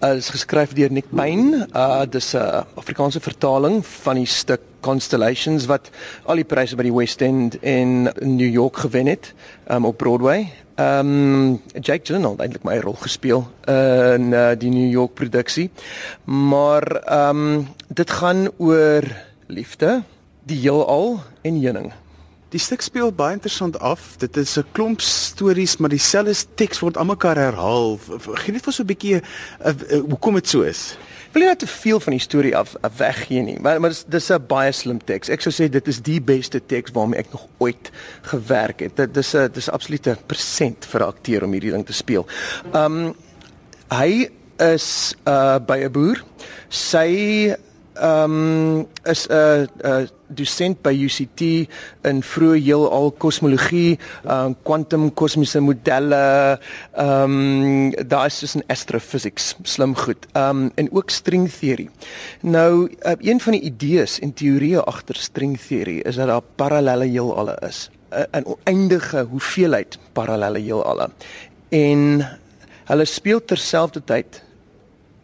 Uh, is geskryf deur Nick Payne. Uh dis 'n uh, Afrikaanse vertaling van die stuk Constellations wat al die pryse by die West End in New York gewen het um, op Broadway. Um, Jake Gyllenhaal het eintlik my rol gespeel in uh, die New York produksie. Maar um, dit gaan oor liefde, die heelal en heuning. Die stuk speel baie interessant af. Dit is 'n klomp stories, maar dieselfde teks word almekaar herhaal. Gee net vir so 'n bietjie hoekom dit so is. Wil jy net te veel van die storie af, weggee nie? Maar maar dis dis 'n baie slim teks. Ek sou sê dit is die beste teks waarmee ek nog ooit gewerk het. Dit dis 'n dis absolute persent vir 'n akteur om hierdie ding te speel. Um hy is uh by 'n boer. Sy ehm um, is 'n uh, uh, dosent by UCT in vroeë heelal kosmologie, ehm uh, kwantum kosmiese modelle, ehm um, daar is dus 'n astrophysics, slim goed. Ehm um, en ook stringteorie. Nou, uh, een van die idees en teorieë agter stringteorie is dat daar parallelle heelalle is. 'n oneindige hoeveelheid parallelle heelalle. En hulle speel terselfdertyd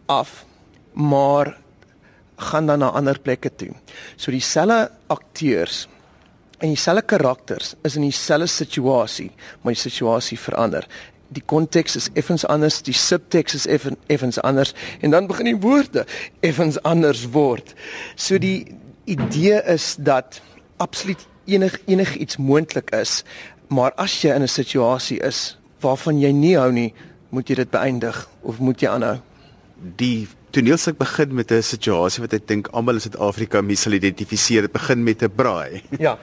af, maar gaan dan na ander plekke toe. So dieselfde akteurs en dieselfde karakters is in dieselfde situasie, maar die situasie verander. Die konteks is effens anders, die subteks is effen, effens anders en dan begin die woorde effens anders word. So die idee is dat absoluut enig enigiets moontlik is, maar as jy in 'n situasie is waarvan jy nie hou nie, moet jy dit beëindig of moet jy aanhou? Die toneelstuk begin met 'n situasie wat ek dink almal in Suid-Afrika mee sal identifiseer. Dit begin met 'n braai. Ja.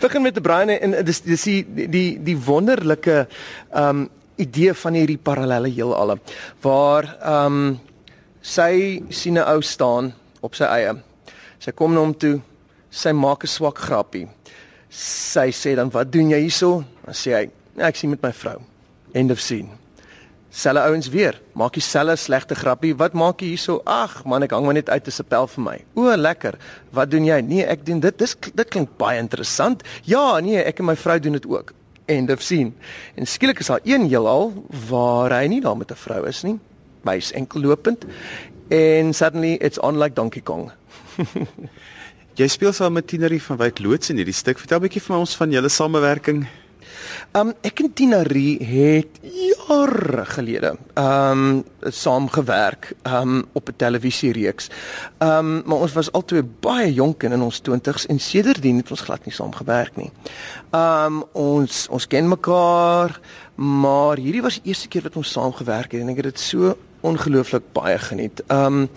Begin met 'n braai en dis dis die die die wonderlike ehm um, idee van hierdie parallelle heelalle waar ehm um, sy sien 'n ou staan op sy eie. Sy kom na hom toe. Sy maak 'n swak grappie. Sy sê dan, "Wat doen jy hierso?" Dan sê hy, "Ek sien met my vrou." End of scene. Selle ouens weer, maak dieselfde slegte grappie. Wat maak jy hierso? Ag man, ek hang maar net uit 'n sepel vir my. O, lekker. Wat doen jy? Nee, ek doen dit. Dis dit klink baie interessant. Ja, nee, ek en my vrou doen dit ook. End of scene. En skielik is daar een heelal waar hy nie daar met 'n vrou is nie. Hy's enkel lopend. En suddenly it's on like Donkey Kong. jy speel saam met Tinerie van Wyk Loods in hierdie stuk. Vertel 'n bietjie vir ons van julle samewerking. Um ek en Tinerie het jare gelede um saamgewerk um op 'n televisiereeks. Um maar ons was albei baie jonk in ons 20's en sedertdien het ons glad nie saamgewerk nie. Um ons ons ken mekaar, maar hierdie was die eerste keer wat ons saamgewerk het en ek het dit so ongelooflik baie geniet. Um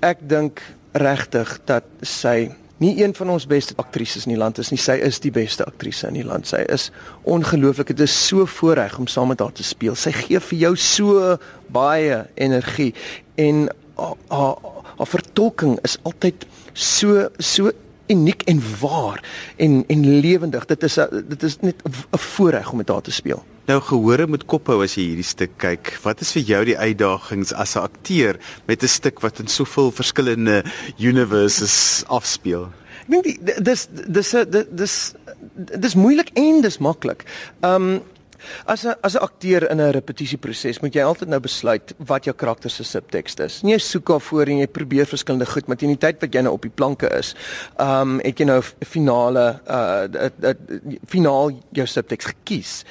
ek dink regtig dat sy nie een van ons beste aktrises in die land is nie. Sy is die beste aktrise in die land. Sy is ongelooflik. Dit is so voorreg om saam met haar te speel. Sy gee vir jou so baie energie en haar haar vertolking is altyd so so uniek en waar en en lewendig. Dit is a, dit is net 'n voorreg om met haar te speel. Nou gehore moet kop hou as jy hierdie stuk kyk. Wat is vir jou die uitdagings as 'n akteur met 'n stuk wat in soveel verskillende universes afspeel? Ek dink dis dis dis dis dis moeilik en dis maklik. Um As 'n as 'n akteur in 'n repetisieproses moet jy altyd nou besluit wat jou karakter se subtekst is. Nie jy soek daar voor en jy probeer verskillende goed, maar teen die tyd wat jy nou op die planke is, um het jy nou 'n finale uh 'n finaal jou subtekst gekies.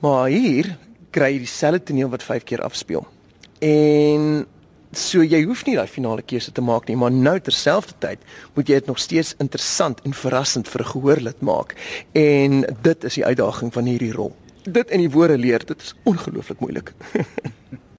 Maar hier kry jy dieselfde toneel wat 5 keer afspeel. En so jy hoef nie daai finale keuse te maak nie, maar nou terselfdertyd moet jy dit nog steeds interessant en verrassend vir 'n gehoorlid maak. En dit is die uitdaging van hierdie rol dit in die woorde leer, dit is ongelooflik moeilik.